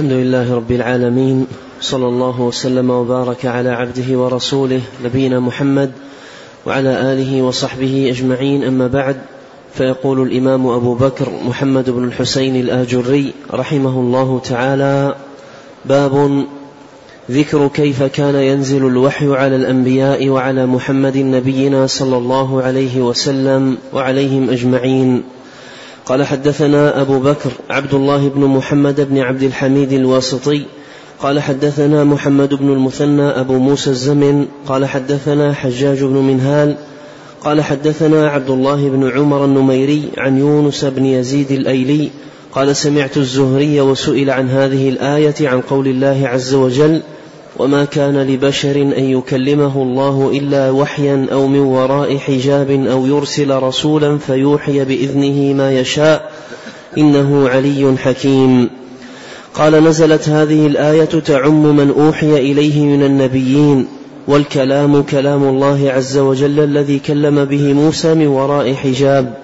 الحمد لله رب العالمين صلى الله وسلم وبارك على عبده ورسوله نبينا محمد وعلى آله وصحبه أجمعين. أما بعد فيقول الإمام أبو بكر محمد بن الحسين الآجري رحمه الله تعالى باب ذكر كيف كان ينزل الوحي على الأنبياء وعلى محمد نبينا صلى الله عليه وسلم وعليهم أجمعين. قال حدثنا أبو بكر عبد الله بن محمد بن عبد الحميد الواسطي. قال حدثنا محمد بن المثنى أبو موسى الزمن. قال حدثنا حجاج بن منهال. قال حدثنا عبد الله بن عمر النميري عن يونس بن يزيد الأيلي. قال سمعت الزهري وسئل عن هذه الآية عن قول الله عز وجل وما كان لبشر أن يكلمه الله إلا وحيا أو من وراء حجاب أو يرسل رسولا فيوحي بإذنه ما يشاء إنه علي حكيم. قال نزلت هذه الآية تعم من أوحي إليه من النبيين والكلام كلام الله عز وجل الذي كلم به موسى من وراء حجاب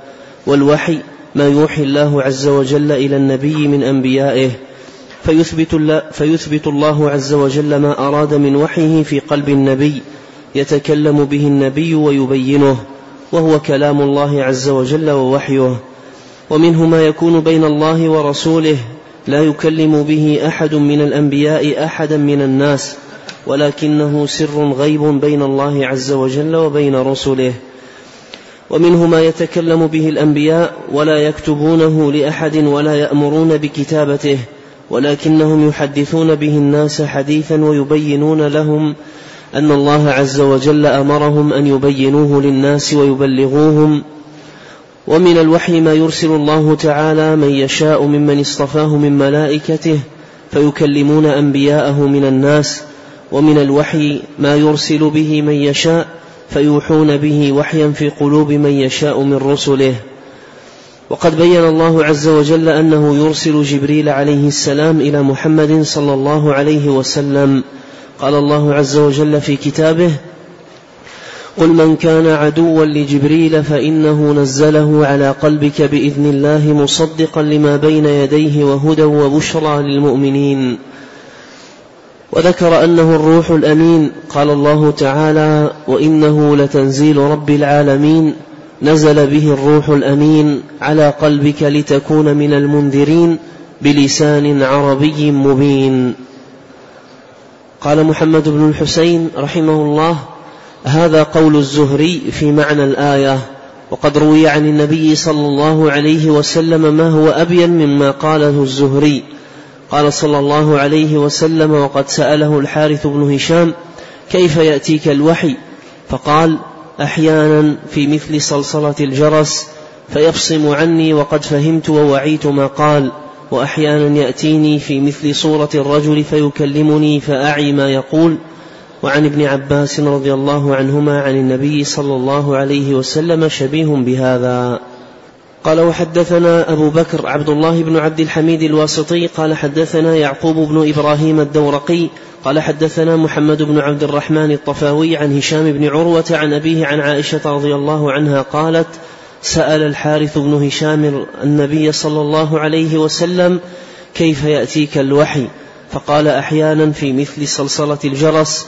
والوحي ما يوحي الله عز وجل إلى النبي من أنبيائه فيثبت الله, فيثبت الله عز وجل ما أراد من وحيه في قلب النبي يتكلم به النبي ويبينه وهو كلام الله عز وجل ووحيه. ومنه ما يكون بين الله ورسوله لا يكلم به أحد من الأنبياء أحدا من الناس ولكنه سر غيب بين الله عز وجل وبين رسله. ومنه ما يتكلم به الأنبياء ولا يكتبونه لأحد ولا يأمرون بكتابته ولكنهم يحدثون به الناس حديثا ويبينون لهم أن الله عز وجل أمرهم أن يبينوه للناس ويبلغوهم. ومن الوحي ما يرسل الله تعالى من يشاء ممن اصطفاه من ملائكته فيكلمون أنبياءه من الناس. ومن الوحي ما يرسل به من يشاء فيوحون به وحيا في قلوب من يشاء من رسله. وقد بين الله عز وجل أنه يرسل جبريل عليه السلام إلى محمد صلى الله عليه وسلم. قال الله عز وجل في كتابه قل من كان عدوا لجبريل فإنه نزله على قلبك بإذن الله مصدقا لما بين يديه وهدى وبشرى للمؤمنين. وذكر أنه الروح الأمين. قال الله تعالى وإنه لتنزيل رب العالمين نزل به الروح الأمين على قلبك لتكون من المنذرين بلسان عربي مبين. قال محمد بن الحسين رحمه الله هذا قول الزهري في معنى الآية وقد روي عن النبي صلى الله عليه وسلم ما هو أبين مما قاله الزهري. قال صلى الله عليه وسلم وقد سأله الحارث بن هشام كيف يأتيك الوحي؟ فقال أحيانا في مثل صلصلة الجرس فيفصم عني وقد فهمت ووعيت ما قال وأحيانا يأتيني في مثل صورة الرجل فيكلمني فأعي ما يقول. وعن ابن عباس رضي الله عنهما عن النبي صلى الله عليه وسلم شبيه بهذا. قال وحدثنا أبو بكر عبد الله بن عبد الحميد الواسطي قال حدثنا يعقوب بن إبراهيم الدورقي قال حدثنا محمد بن عبد الرحمن الطفاوي عن هشام بن عروة عن أبيه عن عائشة رضي الله عنها قالت سأل الحارث بن هشام النبي صلى الله عليه وسلم كيف يأتيك الوحي؟ فقال أحيانا في مثل صلصلة الجرس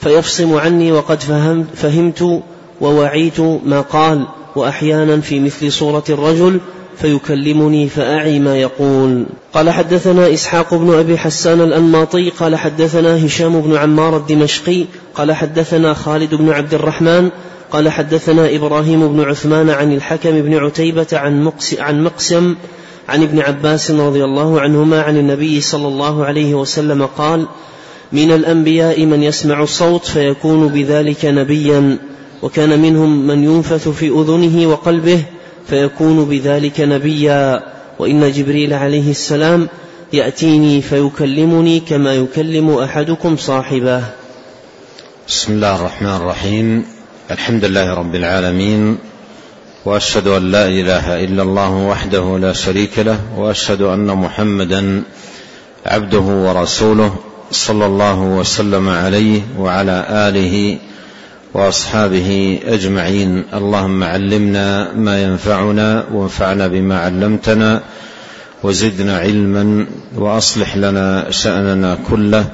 فيفصم عني وقد فهمت ووعيت ما قال. وأحيانا في مثل صورة الرجل فيكلمني فأعي ما يقول. قال حدثنا إسحاق بن أبي حسان الأنماطي قال حدثنا هشام بن عمار الدمشقي قال حدثنا خالد بن عبد الرحمن قال حدثنا إبراهيم بن عثمان عن الحكم بن عتيبة عن, عن مقسم عن ابن عباس رضي الله عنهما عن النبي صلى الله عليه وسلم قال من الأنبياء من يسمع الصوت فيكون بذلك نبيا. وكان منهم من ينفث في أذنه وقلبه فيكون بذلك نبيا. وإن جبريل عليه السلام يأتيني فيكلمني كما يكلم أحدكم صاحبه. بسم الله الرحمن الرحيم. الحمد لله رب العالمين. وأشهد أن لا إله إلا الله وحده لا شريك له. وأشهد أن محمدا عبده ورسوله صلى الله وسلم عليه وعلى آله وأصحابه أجمعين. اللهم علمنا ما ينفعنا وانفعنا بما علمتنا وزدنا علما وأصلح لنا شأننا كله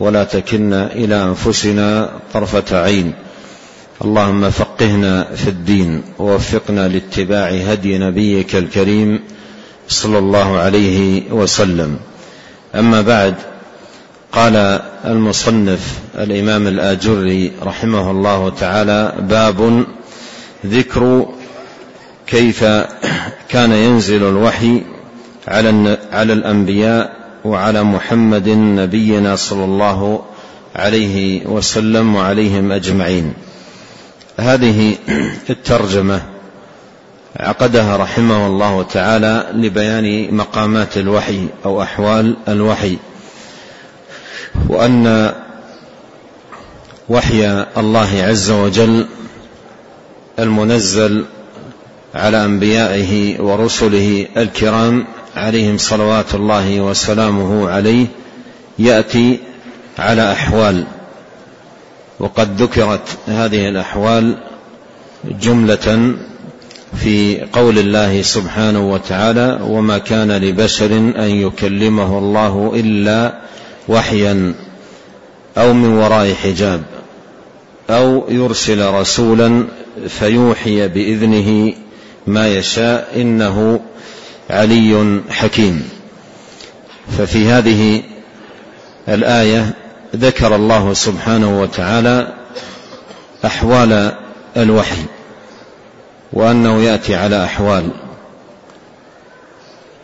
ولا تكلنا إلى أنفسنا طرفة عين. اللهم فقهنا في الدين ووفقنا لاتباع هدي نبيك الكريم صلى الله عليه وسلم. أما بعد قال المصنف الإمام الآجري رحمه الله تعالى باب ذكر كيف كان ينزل الوحي على على الأنبياء وعلى محمد نبينا صلى الله عليه وسلم وعليهم أجمعين. هذه الترجمة عقدها رحمه الله تعالى لبيان مقامات الوحي أو أحوال الوحي. وأن وحي الله عز وجل المنزل على أنبيائه ورسله الكرام عليهم صلوات الله وسلامه عليه يأتي على أحوال. وقد ذكرت هذه الأحوال جملة في قول الله سبحانه وتعالى وما كان لبشر أن يكلمه الله إلا وحيا أو من وراء حجاب أو يرسل رسولا فيوحي بإذنه ما يشاء إنه علي حكيم. ففي هذه الآية ذكر الله سبحانه وتعالى أحوال الوحي وأنه يأتي على أحوال.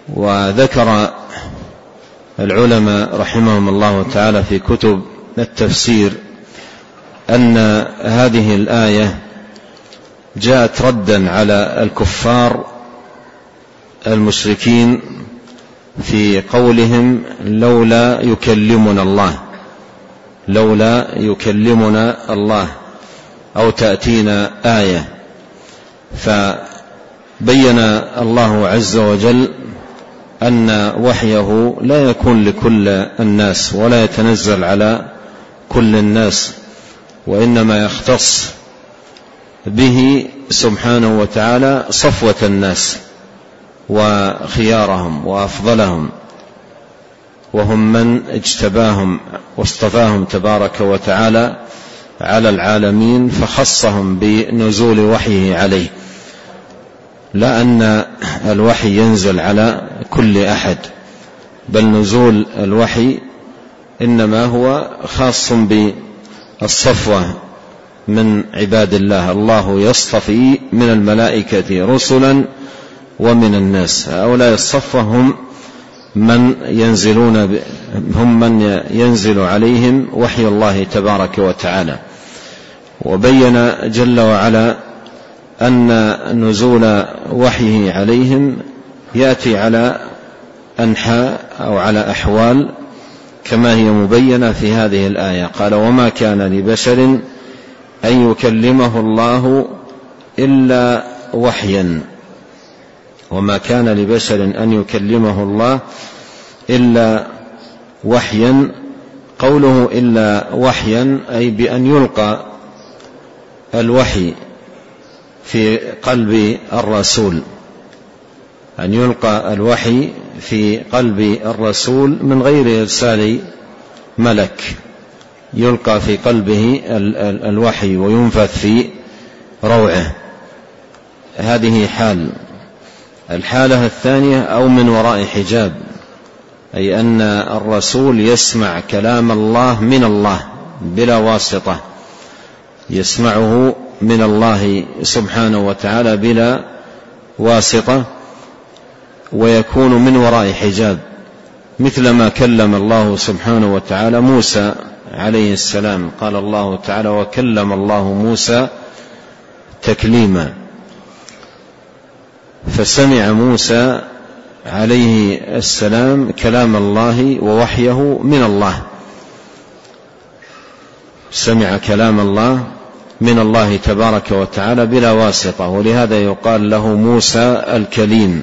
وذكر العلماء رحمهم الله تعالى في كتب التفسير أن هذه الآية جاءت ردا على الكفار المشركين في قولهم لولا يكلمنا الله لولا يكلمنا الله أو تأتينا آية. فبين الله عز وجل أن وحيه لا يكون لكل الناس ولا يتنزل على كل الناس وإنما يختص به سبحانه وتعالى صفوة الناس وخيارهم وأفضلهم وهم من اجتباهم واصطفاهم تبارك وتعالى على العالمين فخصهم بنزول وحيه عليه. لا أن الوحي ينزل على كل أحد بل نزول الوحي إنما هو خاص بالصفوة من عباد الله. الله يصطفي من الملائكة رسلا ومن الناس. هؤلاء الصفوة هم من ينزلون هم من ينزل عليهم وحي الله تبارك وتعالى. وبين جل وعلا أن نزول وحيه عليهم يأتي على أنحاء أو على أحوال كما هي مبينة في هذه الآية. قال وما كان لبشر أن يكلمه الله إلا وحيا. وما كان لبشر أن يكلمه الله إلا وحيا. قوله إلا وحيا أي بأن يلقى الوحي. في قلب الرسول أن يلقى الوحي في قلب الرسول من غير إرسال ملك يلقى في قلبه الوحي وينفث في روعه. هذه حال. الحالة الثانية أو من وراء حجاب أي أن الرسول يسمع كلام الله من الله بلا واسطة يسمعه من الله سبحانه وتعالى بلا واسطة ويكون من وراء حجاب مثل ما كلم الله سبحانه وتعالى موسى عليه السلام. قال الله تعالى وكلم الله موسى تكليما. فسمع موسى عليه السلام كلام الله ووحيه من الله. سمع كلام الله من الله تبارك وتعالى بلا واسطة ولهذا يقال له موسى الكليم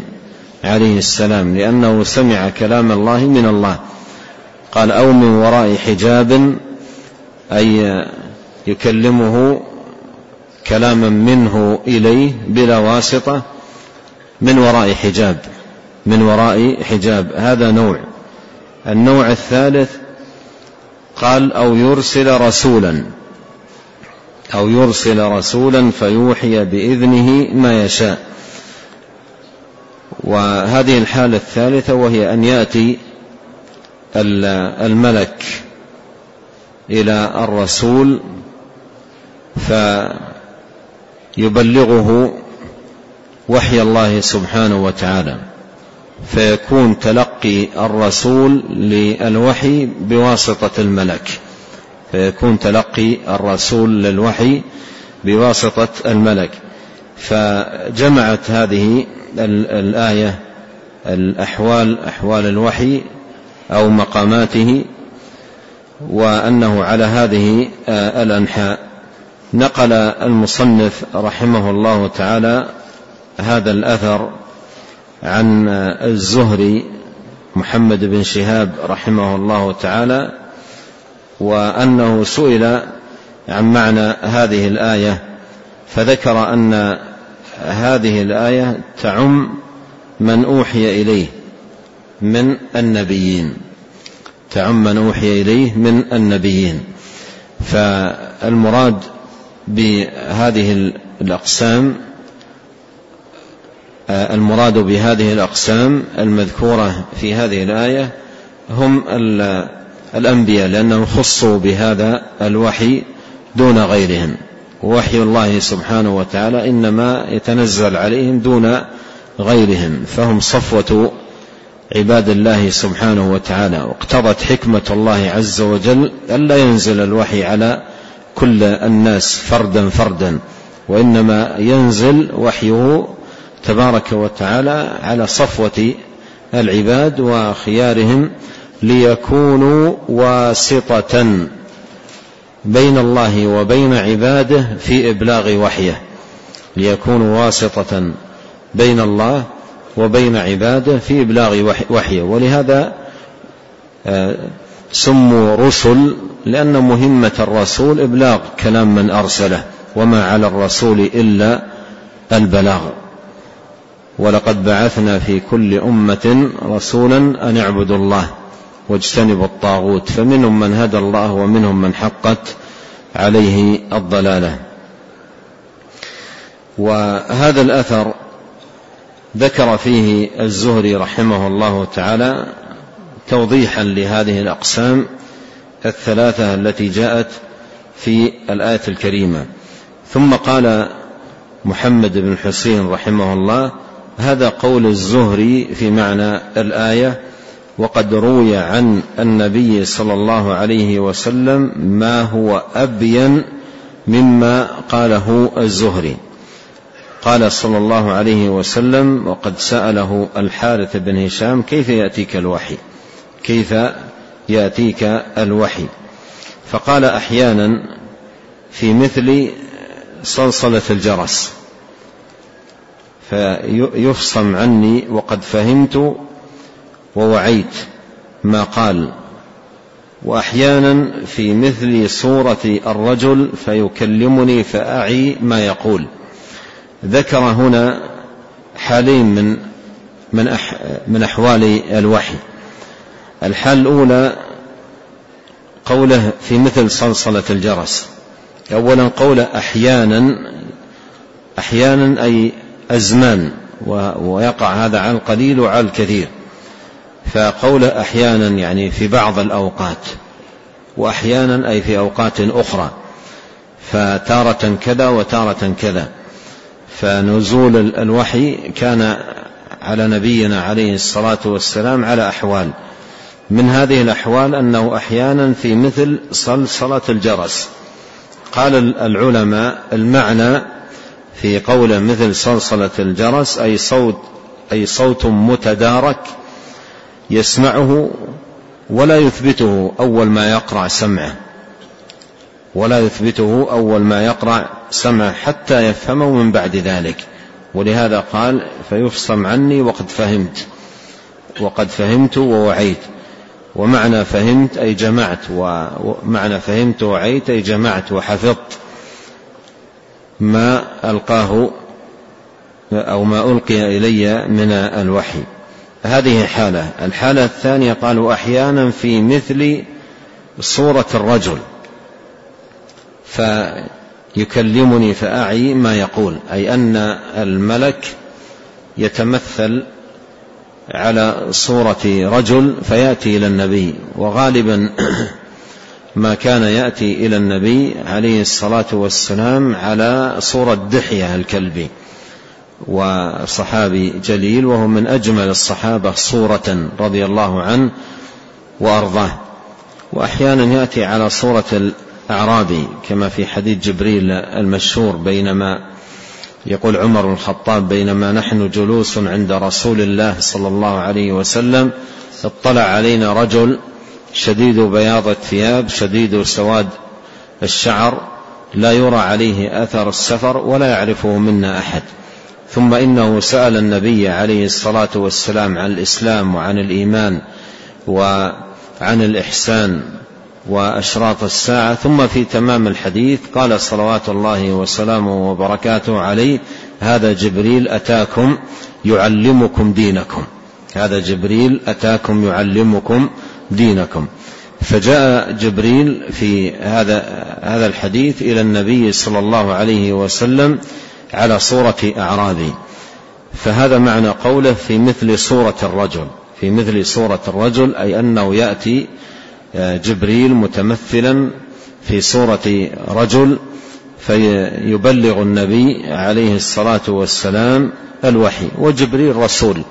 عليه السلام لأنه سمع كلام الله من الله. قال أو من وراء حجاب أي يكلمه كلاما منه إليه بلا واسطة من وراء حجاب من وراء حجاب. هذا نوع. النوع الثالث قال أو يرسل رسولا. أو يرسل رسولا فيوحي بإذنه ما يشاء. وهذه الحالة الثالثة وهي أن يأتي الملك إلى الرسول فيبلغه وحي الله سبحانه وتعالى. فيكون تلقي الرسول للوحي بواسطة الملك. فيكون تلقي الرسول للوحي بواسطة الملك. فجمعت هذه الآية الأحوال أحوال الوحي أو مقاماته وأنه على هذه الأنحاء. نقل المصنف رحمه الله تعالى هذا الأثر عن الزهري محمد بن شهاب رحمه الله تعالى وأنه سئل عن معنى هذه الآية فذكر أن هذه الآية تعم من أوحي إليه من النبيين. تعم من أوحي إليه من النبيين. فالمراد بهذه الأقسام المراد بهذه الأقسام المذكورة في هذه الآية هم الأنبياء لأنهم خصوا بهذا الوحي دون غيرهم. وحي الله سبحانه وتعالى إنما يتنزل عليهم دون غيرهم. فهم صفوة عباد الله سبحانه وتعالى. واقتضت حكمة الله عز وجل ألا ينزل الوحي على كل الناس فردا فردا وإنما ينزل وحيه تبارك وتعالى على صفوة العباد وخيارهم ليكونوا واسطة بين الله وبين عباده في إبلاغ وحيه. ليكونوا واسطة بين الله وبين عباده في إبلاغ وحيه. ولهذا آه، سموا رسل لأن مهمة الرسول إبلاغ كلام من أرسله وما على الرسول إلا البلاغ. ولقد بعثنا في كل أمة رسولا أن اعبدوا الله. واجتنبوا الطاغوت فمنهم من هدى الله ومنهم من حقت عليه الضلاله. وهذا الأثر ذكر فيه الزهري رحمه الله تعالى توضيحا لهذه الأقسام الثلاثة التي جاءت في الآية الكريمة. ثم قال محمد بن حسين رحمه الله هذا قول الزهري في معنى الآية وقد روي عن النبي صلى الله عليه وسلم ما هو أبين مما قاله الزهري. قال صلى الله عليه وسلم وقد سأله الحارث بن هشام كيف يأتيك الوحي؟ كيف يأتيك الوحي؟ فقال أحيانا في مثل صلصلة الجرس فيفصم عني وقد فهمت ووعيت ما قال. وأحيانا في مثل صورة الرجل فيكلمني فأعي ما يقول. ذكر هنا حالين من من أح من أحوال الوحي. الحال الأولى قوله في مثل صلصلة الجرس. اولا قوله أحيانا أحيانا أي أزمان ويقع هذا على القليل وعلى الكثير. فقول أحيانا يعني في بعض الأوقات وأحيانا أي في أوقات أخرى فتارة كذا وتارة كذا. فنزول الوحي كان على نبينا عليه الصلاة والسلام على أحوال. من هذه الأحوال أنه أحيانا في مثل صلصلة الجرس. قال العلماء المعنى في قوله مثل صلصلة الجرس أي صوت أي صوت متدارك يسمعه ولا يثبته أول ما يقرع سمعه. ولا يثبته أول ما يقرع سمعه حتى يفهمه من بعد ذلك. ولهذا قال فيفصم عني وقد فهمت. وقد فهمت ووعيت. ومعنى فهمت أي جمعت ومعنى فهمت ووعيت أي جمعت وحفظت. ما ألقاه أو ما ألقي إلي من الوحي. هذه حالة الحالة الثانية قالوا أحيانا في مثل صورة الرجل. فيكلمني فأعي ما يقول أي أن الملك يتمثل على صورة رجل فيأتي إلى النبي. وغالبا ما كان يأتي إلى النبي عليه الصلاة والسلام على صورة دحية الكلبي. وصحابي جليل وهو من أجمل الصحابة صورة رضي الله عنه وأرضاه. وأحيانا يأتي على صورة الأعرابي كما في حديث جبريل المشهور بينما يقول عمر بن الخطاب بينما نحن جلوس عند رسول الله صلى الله عليه وسلم اطلع علينا رجل شديد بياض الثياب شديد سواد الشعر لا يرى عليه أثر السفر ولا يعرفه منا أحد. ثم إنه سأل النبي عليه الصلاة والسلام عن الإسلام وعن الإيمان وعن الإحسان وأشراط الساعة ثم في تمام الحديث قال صلوات الله وسلامه وبركاته عليه هذا جبريل أتاكم يعلمكم دينكم. هذا جبريل أتاكم يعلمكم دينكم. فجاء جبريل في هذا هذا الحديث إلى النبي صلى الله عليه وسلم على صورة اعرابي فهذا معنى قوله في مثل صورة الرجل. في مثل صورة الرجل أي أنه يأتي جبريل متمثلا في صورة رجل فيبلغ النبي عليه الصلاة والسلام الوحي. وجبريل رسول.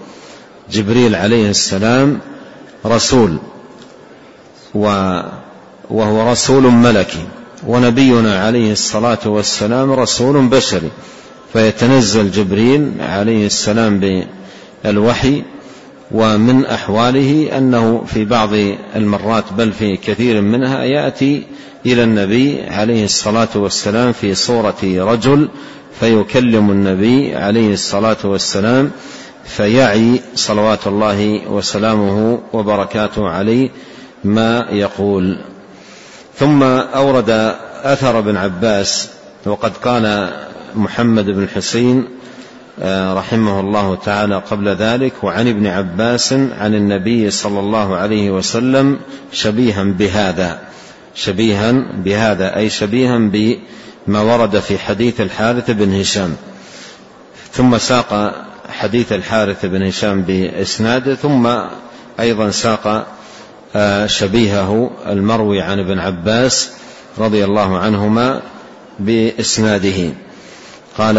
جبريل عليه السلام رسول. وهو رسول ملكي. ونبينا عليه الصلاة والسلام رسول بشري. فيتنزل جبريل عليه السلام بالوحي ومن أحواله أنه في بعض المرات بل في كثير منها يأتي إلى النبي عليه الصلاة والسلام في صورة رجل فيكلم النبي عليه الصلاة والسلام فيعي صلوات الله وسلامه وبركاته عليه ما يقول. ثم أورد أثر ابن عباس وقد قال محمد بن حسين آه، رحمه الله تعالى قبل ذلك وعن ابن عباس عن النبي صلى الله عليه وسلم شبيها بهذا. شبيها بهذا أي شبيها بما ورد في حديث الحارث بن هشام. ثم ساق حديث الحارث بن هشام باسناده ثم أيضا ساق آه، شبيهه المروي عن ابن عباس رضي الله عنهما بإسناده. قال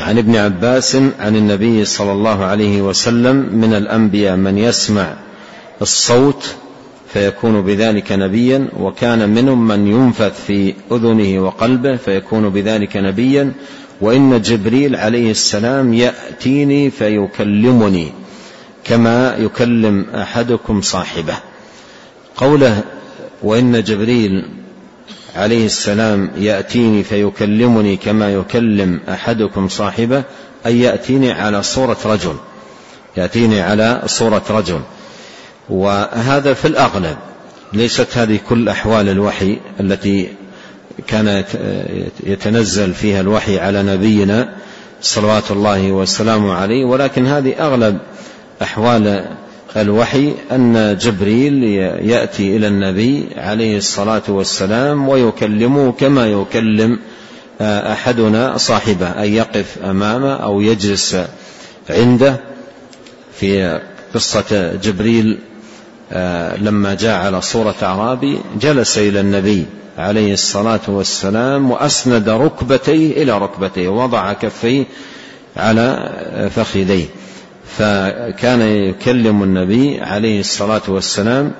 عن ابن عباس عن النبي صلى الله عليه وسلم من الأنبياء من يسمع الصوت فيكون بذلك نبيا وكان منهم من ينفث في أذنه وقلبه فيكون بذلك نبيا وإن جبريل عليه السلام يأتيني فيكلمني كما يكلم أحدكم صاحبه. قوله وإن جبريل عليه السلام يأتيني فيكلمني كما يكلم أحدكم صاحبه أي يأتيني على صورة رجل. يأتيني على صورة رجل. وهذا في الأغلب ليست هذه كل أحوال الوحي التي كان يتنزل فيها الوحي على نبينا صلوات الله وسلامه عليه ولكن هذه أغلب أحوال الوحي أن جبريل يأتي إلى النبي عليه الصلاة والسلام ويكلمه كما يكلم أحدنا صاحبه أن يقف أمامه أو يجلس عنده. في قصة جبريل لما جاء على صورة أعرابي جلس إلى النبي عليه الصلاة والسلام وأسند ركبتيه إلى ركبتيه وضع كفيه على فخذيه. فكان يكلم النبي عليه الصلاة والسلام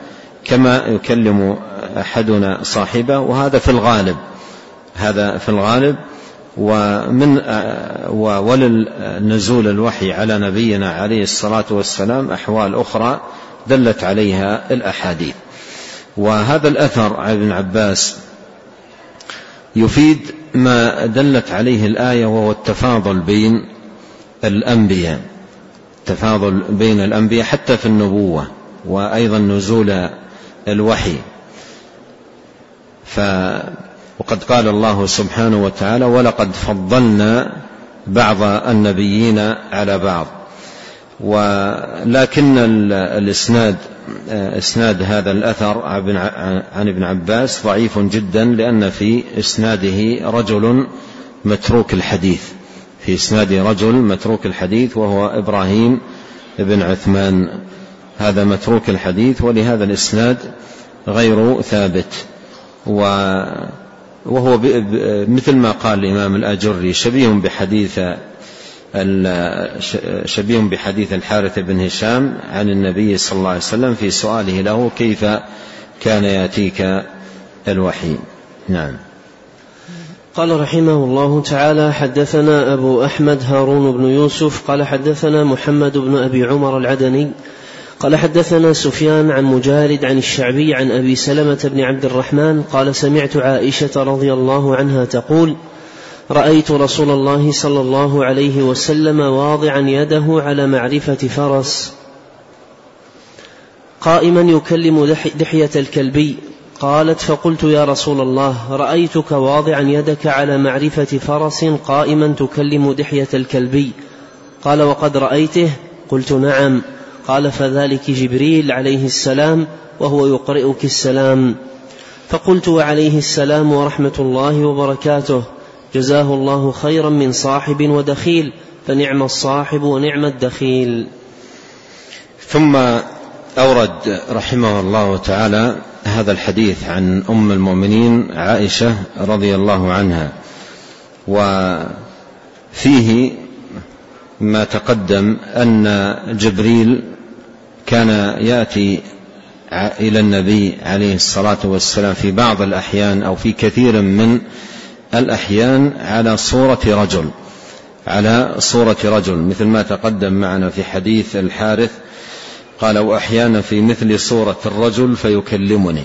كما يكلم أحدنا صاحبه وهذا في الغالب هذا في الغالب. ومن وللنزول الوحي على نبينا عليه الصلاة والسلام أحوال أخرى دلت عليها الأحاديث. وهذا الأثر عن ابن عباس يفيد ما دلت عليه الآية وهو التفاضل بين الأنبياء. تفاضل بين الأنبياء حتى في النبوة وأيضا نزول الوحي. ف وقد قال الله سبحانه وتعالى ولقد فضلنا بعض النبيين على بعض. ولكن الإسناد إسناد هذا الأثر عن ابن عباس ضعيف جدا لأن في إسناده رجل متروك الحديث. في إسناد رجل متروك الحديث وهو إبراهيم بن عثمان. هذا متروك الحديث ولهذا الإسناد غير ثابت. وهو مثل ما قال الإمام الأجري شبيه بحديث شبيه بحديث الحارث بن هشام عن النبي صلى الله عليه وسلم في سؤاله له كيف كان يأتيك الوحي. نعم. قال رحمه الله تعالى حدثنا أبو أحمد هارون بن يوسف قال حدثنا محمد بن أبي عمر العدني قال حدثنا سفيان عن مجالد عن الشعبي عن أبي سلمة بن عبد الرحمن قال سمعت عائشة رضي الله عنها تقول رأيت رسول الله صلى الله عليه وسلم واضعا يده على معرفة فرس قائما يكلم دحية الكلبي. قالت فقلت يا رسول الله رأيتك واضعا يدك على معرفة فرس قائما تكلم دحية الكلبي. قال وقد رأيته؟ قلت نعم. قال فذلك جبريل عليه السلام وهو يقرئك السلام. فقلت وعليه السلام ورحمة الله وبركاته. جزاه الله خيرا من صاحب ودخيل فنعم الصاحب ونعم الدخيل. ثم أورد رحمه الله تعالى هذا الحديث عن أم المؤمنين عائشة رضي الله عنها وفيه ما تقدم أن جبريل كان يأتي إلى النبي عليه الصلاة والسلام في بعض الأحيان أو في كثير من الأحيان على صورة رجل على صورة رجل مثل ما تقدم معنا في حديث الحارث قال وأحيانا في مثل صورة الرجل فيكلمني.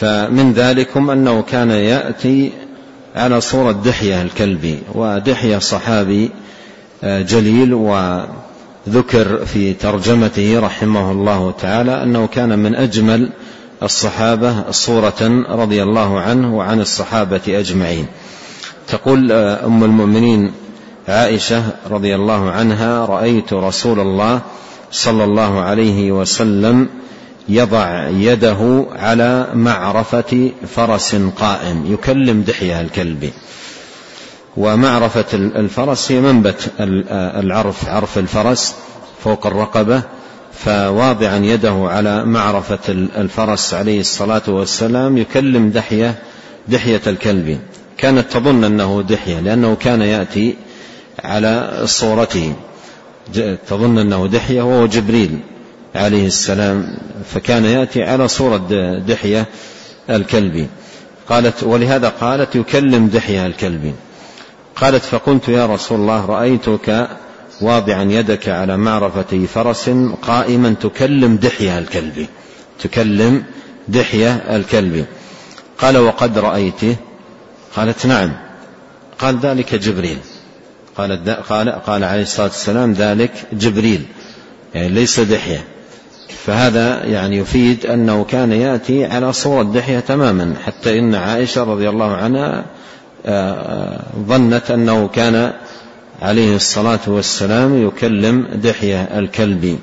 فمن ذلكم أنه كان يأتي على صورة دحية الكلبي ودحية صحابي آه، جليل وذكر في ترجمته رحمه الله تعالى أنه كان من أجمل الصحابة صورة رضي الله عنه وعن الصحابة أجمعين. تقول آه، أم المؤمنين عائشة رضي الله عنها رأيت رسول الله صلى الله عليه وسلم يضع يده على معرفة فرس قائم. يكلم دحية الكلب ومعرفة الفرس هي منبت العرف عرف الفرس فوق الرقبة فواضعا يده على معرفة الفرس عليه الصلاة والسلام. يكلم دحية دحية الكلب كانت تظن أنه دحية لأنه كان يأتي على صورته. تظن أنه دحية وهو جبريل عليه السلام فكان يأتي على صورة دحية الكلب قالت ولهذا قالت يكلم دحية الكلب قالت فقلت يا رسول الله رأيتك واضعا يدك على معرفة فرس قائما تكلم دحية الكلب تكلم دحية الكلب قال وقد رأيته؟ قالت نعم. قال ذلك جبريل. قال قال قال عليه الصلاة والسلام ذلك جبريل يعني ليس دحية. فهذا يعني يفيد أنه كان يأتي على صورة دحية تماما حتى إن عائشة رضي الله عنها آه، آه، ظنت أنه كان عليه الصلاة والسلام يكلم دحية الكلب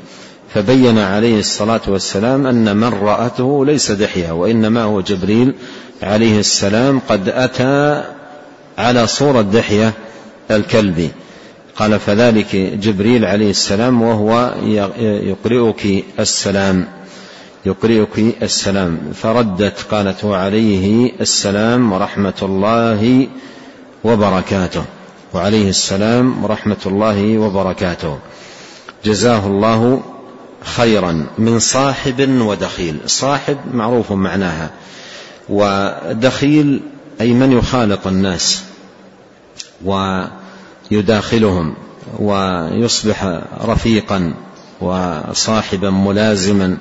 فبين عليه الصلاة والسلام أن من رأته ليس دحية وإنما هو جبريل عليه السلام قد أتى على صورة دحية. الكلب. قال فذلك جبريل عليه السلام وهو يقرئك السلام. يقرئك السلام. فردت قالت وعليه السلام ورحمة الله وبركاته. وعليه السلام ورحمة الله وبركاته. جزاه الله خيرا من صاحب ودخيل. صاحب معروف معناها. ودخيل أي من يخالط الناس. ويداخلهم ويصبح رفيقا وصاحبا ملازما.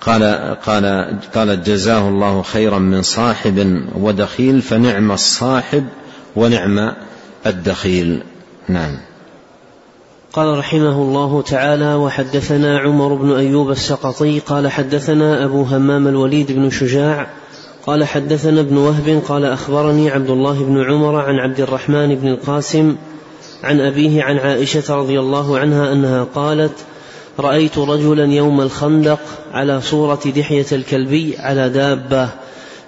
قال قال قال جزاه الله خيرا من صاحب ودخيل فنعم الصاحب ونعم الدخيل. نعم. قال رحمه الله تعالى وحدثنا عمر بن أيوب السقطي قال حدثنا أبو همام الوليد بن شجاع قال حدثنا ابن وهب قال أخبرني عبد الله بن عمر عن عبد الرحمن بن القاسم عن أبيه عن عائشة رضي الله عنها أنها قالت رأيت رجلا يوم الخندق على صورة دحية الكلبي على دابة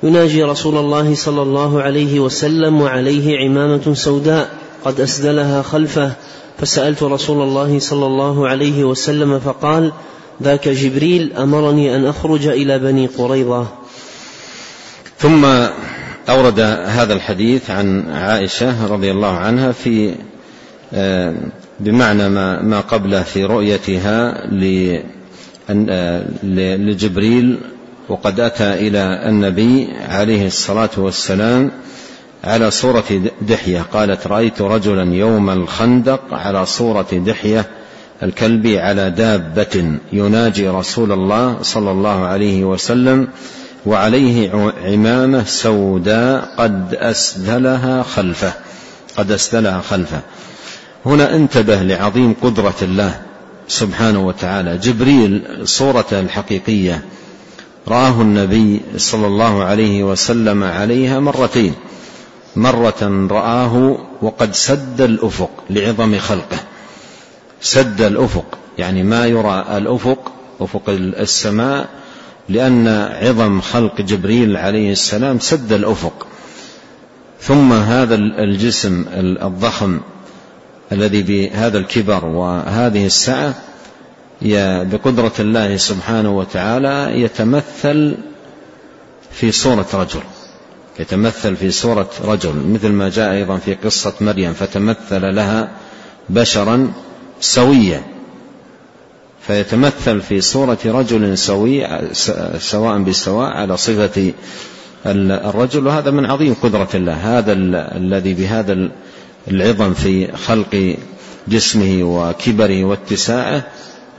يناجي رسول الله صلى الله عليه وسلم وعليه عمامة سوداء قد أسدلها خلفه. فسألت رسول الله صلى الله عليه وسلم فقال ذاك جبريل أمرني أن أخرج إلى بني قريظة. ثم أورد هذا الحديث عن عائشة رضي الله عنها في بمعنى ما ما قبله في رؤيتها لجبريل وقد أتى إلى النبي عليه الصلاة والسلام على صورة دحية. قالت رأيت رجلا يوم الخندق على صورة دحية الكلب على دابة يناجي رسول الله صلى الله عليه وسلم وعليه عمامة سوداء قد أسدلها خلفه قد أسدلها خلفه. هنا انتبه لعظيم قدرة الله سبحانه وتعالى. جبريل صورته الحقيقية. رآه النبي صلى الله عليه وسلم عليها مرتين. مرة رآه وقد سد الأفق لعظم خلقه. سد الأفق يعني ما يرى الأفق أفق السماء لأن عظم خلق جبريل عليه السلام سد الأفق. ثم هذا الجسم الضخم الذي بهذا الكبر وهذه السعة بقدرة الله سبحانه وتعالى يتمثل في صورة رجل. يتمثل في صورة رجل. مثل ما جاء أيضا في قصة مريم فتمثل لها بشرا سويا. فيتمثل في صورة رجل سوي سواء بسواء على صفة الرجل. وهذا من عظيم قدرة الله. هذا الذي بهذا العظم في خلق جسمه وكبره واتساعه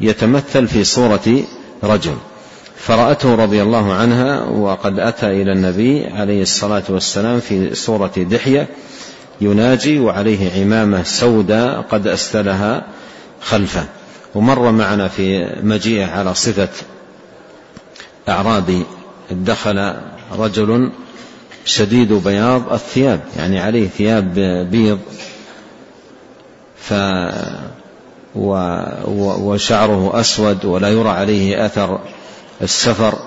يتمثل في صورة رجل. فرأته رضي الله عنها وقد أتى إلى النبي عليه الصلاة والسلام في صورة دحية يناجي وعليه عمامة سوداء قد أستلها خلفه. ومر معنا في مجيئه على صفة أعرابي. دخل رجل شديد بياض الثياب يعني عليه ثياب بيض. ف وشعره أسود ولا يرى عليه أثر السفر.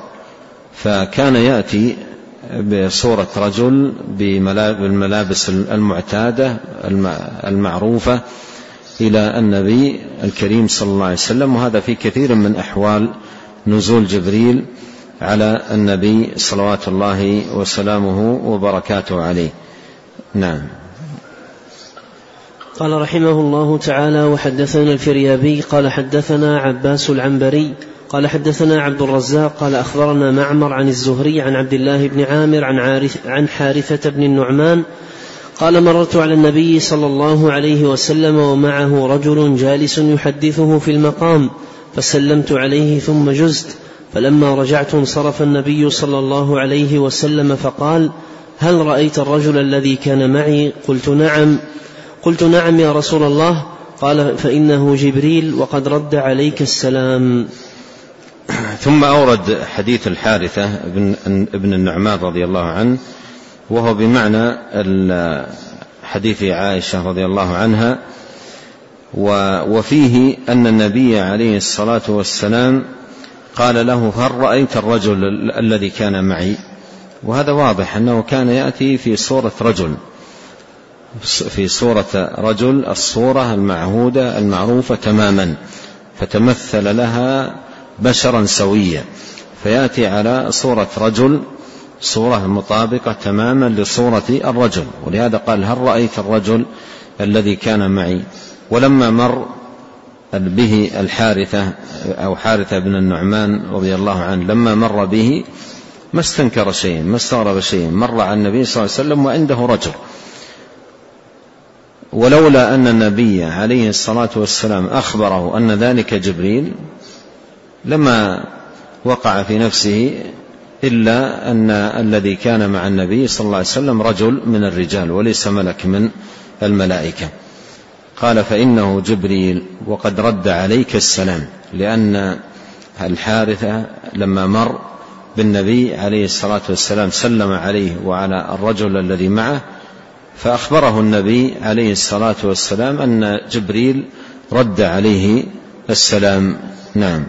فكان يأتي بصورة رجل بالملابس المعتادة المعروفة إلى النبي الكريم صلى الله عليه وسلم وهذا في كثير من أحوال نزول جبريل. على النبي صلوات الله وسلامه وبركاته عليه. نعم. قال رحمه الله تعالى وحدثنا الفريابي قال حدثنا عباس العنبري قال حدثنا عبد الرزاق قال أخبرنا معمر عن الزهري عن عبد الله بن عامر عن, عارث عن حارثة بن النعمان قال مررت على النبي صلى الله عليه وسلم ومعه رجل جالس يحدثه في المقام فسلمت عليه ثم جزت فلما رجعت انصرف النبي صلى الله عليه وسلم فقال هل رأيت الرجل الذي كان معي؟ قلت نعم. قلت نعم يا رسول الله. قال فإنه جبريل وقد رد عليك السلام. ثم أورد حديث الحارثة ابن النعمان رضي الله عنه وهو بمعنى حديث عائشة رضي الله عنها وفيه أن النبي عليه الصلاة والسلام قال له هل رأيت الرجل الذي كان معي؟ وهذا واضح أنه كان يأتي في صورة رجل. في صورة رجل الصورة المعهودة المعروفة تماما. فتمثل لها بشرا سويا. فيأتي على صورة رجل صورة مطابقة تماما لصورة الرجل. ولهذا قال هل رأيت الرجل الذي كان معي؟ ولما مر به الحارثة أو حارثة بن النعمان رضي الله عنه لما مر به ما استنكر شيء ما استغرب شيء مر على النبي صلى الله عليه وسلم وعنده رجل. ولولا أن النبي عليه الصلاة والسلام أخبره أن ذلك جبريل لما وقع في نفسه إلا أن الذي كان مع النبي صلى الله عليه وسلم رجل من الرجال وليس ملك من الملائكة. قال فإنه جبريل وقد رد عليك السلام لأن الحارثة لما مر بالنبي عليه الصلاة والسلام سلم عليه وعلى الرجل الذي معه فأخبره النبي عليه الصلاة والسلام أن جبريل رد عليه السلام. نعم.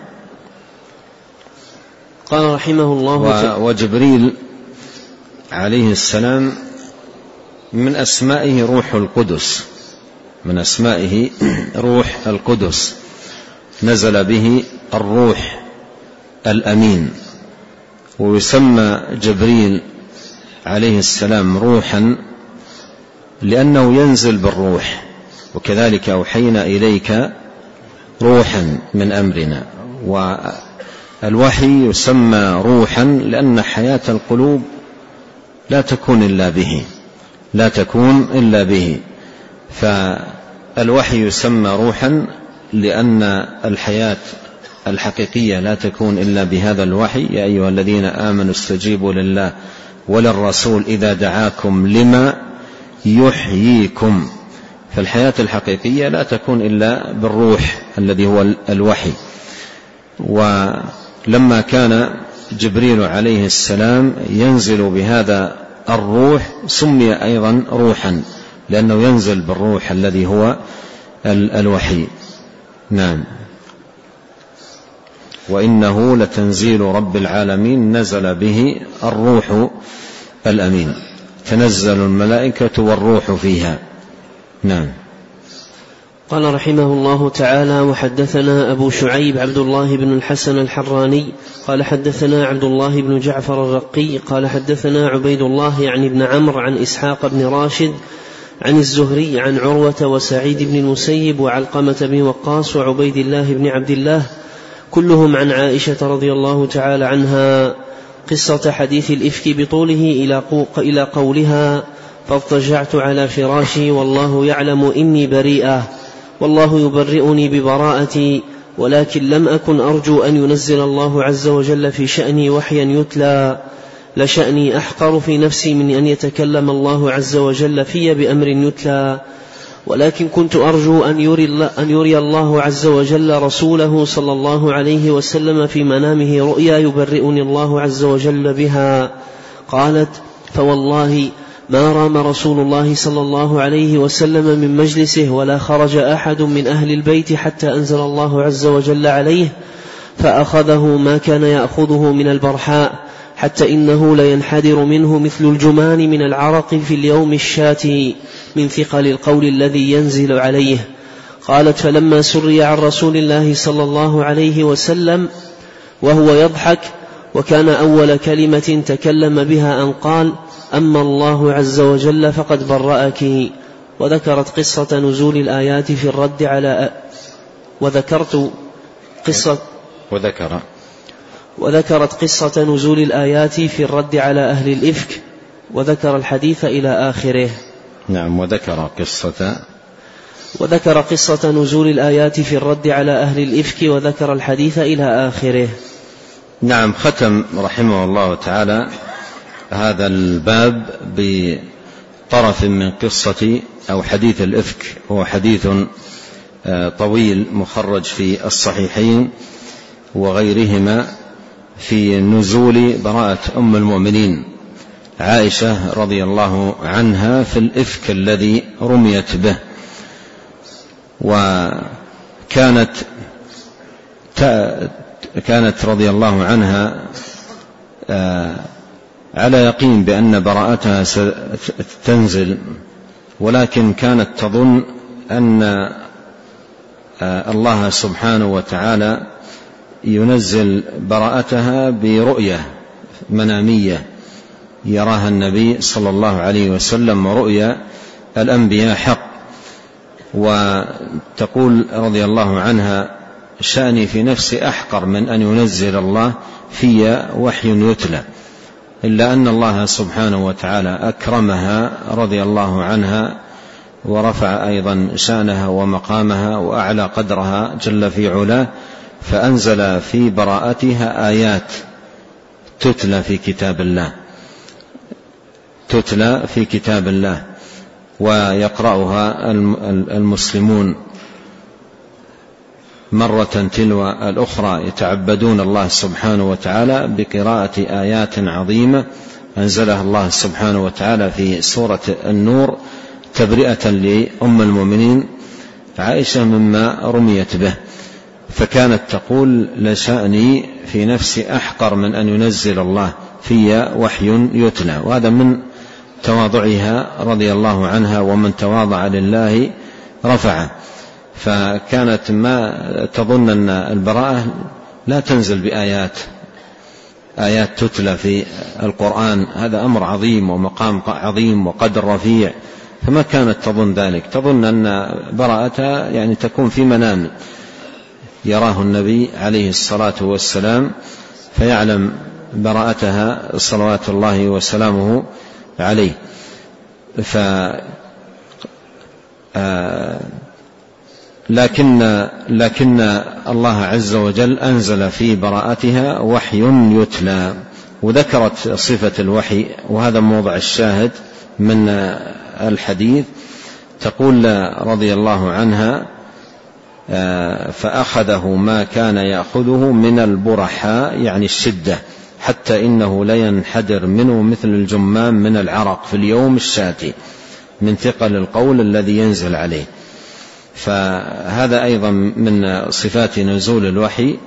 قال رحمه الله وجبريل عليه السلام من أسمائه روح القدس. من أسمائه روح القدس. نزل به الروح الأمين. ويسمى جبريل عليه السلام روحا لأنه ينزل بالروح. وكذلك أوحينا إليك روحا من أمرنا. والوحي يسمى روحا لأن حياة القلوب لا تكون إلا به. لا تكون إلا به. فالوحي يسمى روحا لأن الحياة الحقيقية لا تكون إلا بهذا الوحي. يا أيها الذين آمنوا استجيبوا لله وللرسول إذا دعاكم لما يحييكم. فالحياة الحقيقية لا تكون إلا بالروح الذي هو الوحي. ولما كان جبريل عليه السلام ينزل بهذا الروح سمي أيضا روحا. لأنه ينزل بالروح الذي هو الوحي. نعم. وإنه لتنزيل رب العالمين نزل به الروح الأمين. تنزل الملائكة والروح فيها. نعم. قال رحمه الله تعالى وحدثنا أبو شعيب عبد الله بن الحسن الحراني قال حدثنا عبد الله بن جعفر الرقي قال حدثنا عبيد الله يعني بن عمرو عن إسحاق بن راشد عن الزهري عن عروة وسعيد بن المسيب وعلقمة بن وقاص وعبيد الله بن عبد الله كلهم عن عائشة رضي الله تعالى عنها. قصة حديث الإفك بطوله إلى قولها فاضطجعت على فراشي والله يعلم إني بريئة والله يبرئني ببراءتي ولكن لم أكن أرجو أن ينزل الله عز وجل في شأني وحيا يتلى. لشأني أحقر في نفسي من أن يتكلم الله عز وجل في بأمر يتلى. ولكن كنت أرجو أن يري, أن يري الله عز وجل رسوله صلى الله عليه وسلم في منامه رؤيا يبرئني الله عز وجل بها. قالت فوالله ما رام رسول الله صلى الله عليه وسلم من مجلسه ولا خرج أحد من أهل البيت حتى أنزل الله عز وجل عليه فأخذه ما كان يأخذه من البرحاء حتى إنه لينحدر منه مثل الجمان من العرق في اليوم الشاتي من ثقل القول الذي ينزل عليه. قالت فلما سري عن رسول الله صلى الله عليه وسلم وهو يضحك وكان أول كلمة تكلم بها أن قال أما الله عز وجل فقد برأك. وذكرت قصة نزول الآيات في الرد على وذكرت قصة وذكر وذكرت قصة نزول الآيات في الرد على أهل الإفك وذكر الحديث إلى آخره. نعم وذكر قصة. وذكر قصة نزول الآيات في الرد على أهل الإفك وذكر الحديث إلى آخره. نعم ختم رحمه الله تعالى هذا الباب بطرف من قصة أو حديث الإفك. هو حديث آه، طويل مخرج في الصحيحين وغيرهما. في نزول براءة أم المؤمنين عائشة رضي الله عنها في الإفك الذي رميت به. وكانت كانت رضي الله عنها آه، على يقين بأن براءتها ستنزل ولكن كانت تظن أن آه، الله سبحانه وتعالى ينزل براءتها برؤية منامية يراها النبي صلى الله عليه وسلم رؤيا الأنبياء حق. وتقول رضي الله عنها شأني في نفسي أحقر من أن ينزل الله في وحي يتلى. إلا أن الله سبحانه وتعالى أكرمها رضي الله عنها ورفع أيضا شأنها ومقامها وأعلى قدرها جل في علاه. فأنزل في براءتها آيات تتلى في كتاب الله تتلى في كتاب الله ويقرأها المسلمون مرة تلو الأخرى يتعبدون الله سبحانه وتعالى بقراءة آيات عظيمة أنزلها الله سبحانه وتعالى في سورة النور تبرئة لأم المؤمنين عائشة مما رميت به. فكانت تقول لشأني في نفسي أحقر من أن ينزل الله في وحي يتلى. وهذا من تواضعها رضي الله عنها ومن تواضع لله رفعه. فكانت ما تظن أن البراءة لا تنزل بآيات آيات تتلى في القرآن. هذا أمر عظيم ومقام عظيم وقدر رفيع. فما كانت تظن ذلك؟ تظن أن براءتها يعني تكون في منام. يراه النبي عليه الصلاة والسلام فيعلم براءتها صلوات الله وسلامه عليه. ف آه، لكن لكن الله عز وجل أنزل في براءتها وحي يتلى. وذكرت صفة الوحي وهذا موضع الشاهد من الحديث. تقول رضي الله عنها فأخذه ما كان يأخذه من البرحاء يعني الشدة حتى إنه لينحدر منه مثل الجمام من العرق في اليوم الشاتي من ثقل القول الذي ينزل عليه. فهذا أيضا من صفات نزول الوحي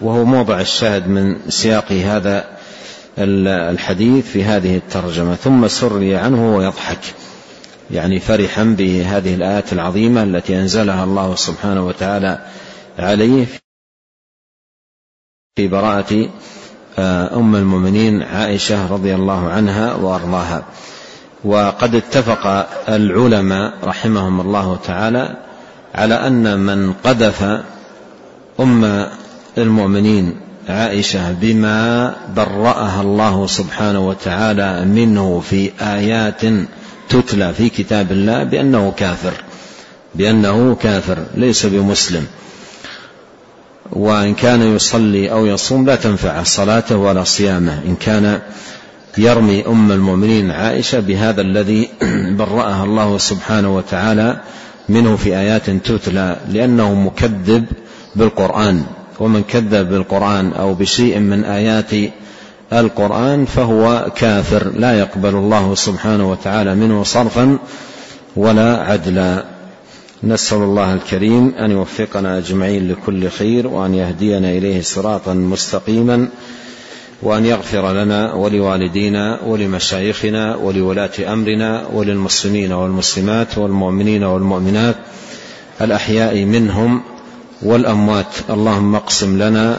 وهو موضع الشاهد من سياق هذا الحديث في هذه الترجمة. ثم سري عنه ويضحك. يعني فرحا بهذه الآيات العظيمة التي أنزلها الله سبحانه وتعالى عليه في براءة آه، أم المؤمنين عائشة رضي الله عنها وأرضاها. وقد اتفق العلماء رحمهم الله تعالى على أن من قذف أم المؤمنين عائشة بما برأها الله سبحانه وتعالى منه في آيات تتلى في كتاب الله بأنه كافر بأنه كافر ليس بمسلم. وإن كان يصلي أو يصوم لا تنفع صلاته ولا صيامه. إن كان يرمي أم المؤمنين عائشة بهذا الذي برأها الله سبحانه وتعالى منه في آيات تتلى لأنه مكذب بالقرآن. ومن كذب بالقرآن أو بشيء من آيات القرآن فهو كافر. لا يقبل الله سبحانه وتعالى منه صرفا ولا عدلا. نسأل الله الكريم أن يوفقنا أجمعين لكل خير وأن يهدينا إليه صراطا مستقيما وأن يغفر لنا ولوالدينا ولمشايخنا ولولاة أمرنا وللمسلمين والمسلمات والمؤمنين والمؤمنات الأحياء منهم والأموات. اللهم اقسم لنا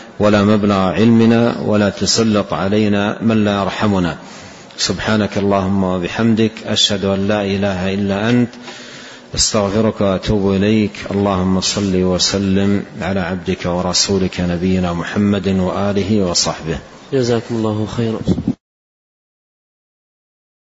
ولا مبلغ علمنا ولا تسلط علينا من لا يرحمنا. سبحانك اللهم وبحمدك أشهد أن لا إله إلا أنت أستغفرك وأتوب إليك. اللهم صل وسلم على عبدك ورسولك نبينا محمد وآله وصحبه. جزاكم الله خيرا.